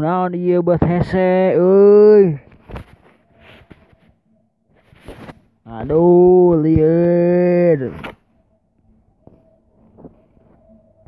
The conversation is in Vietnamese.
không nó đi yêu bờ the xe ơi. À đu li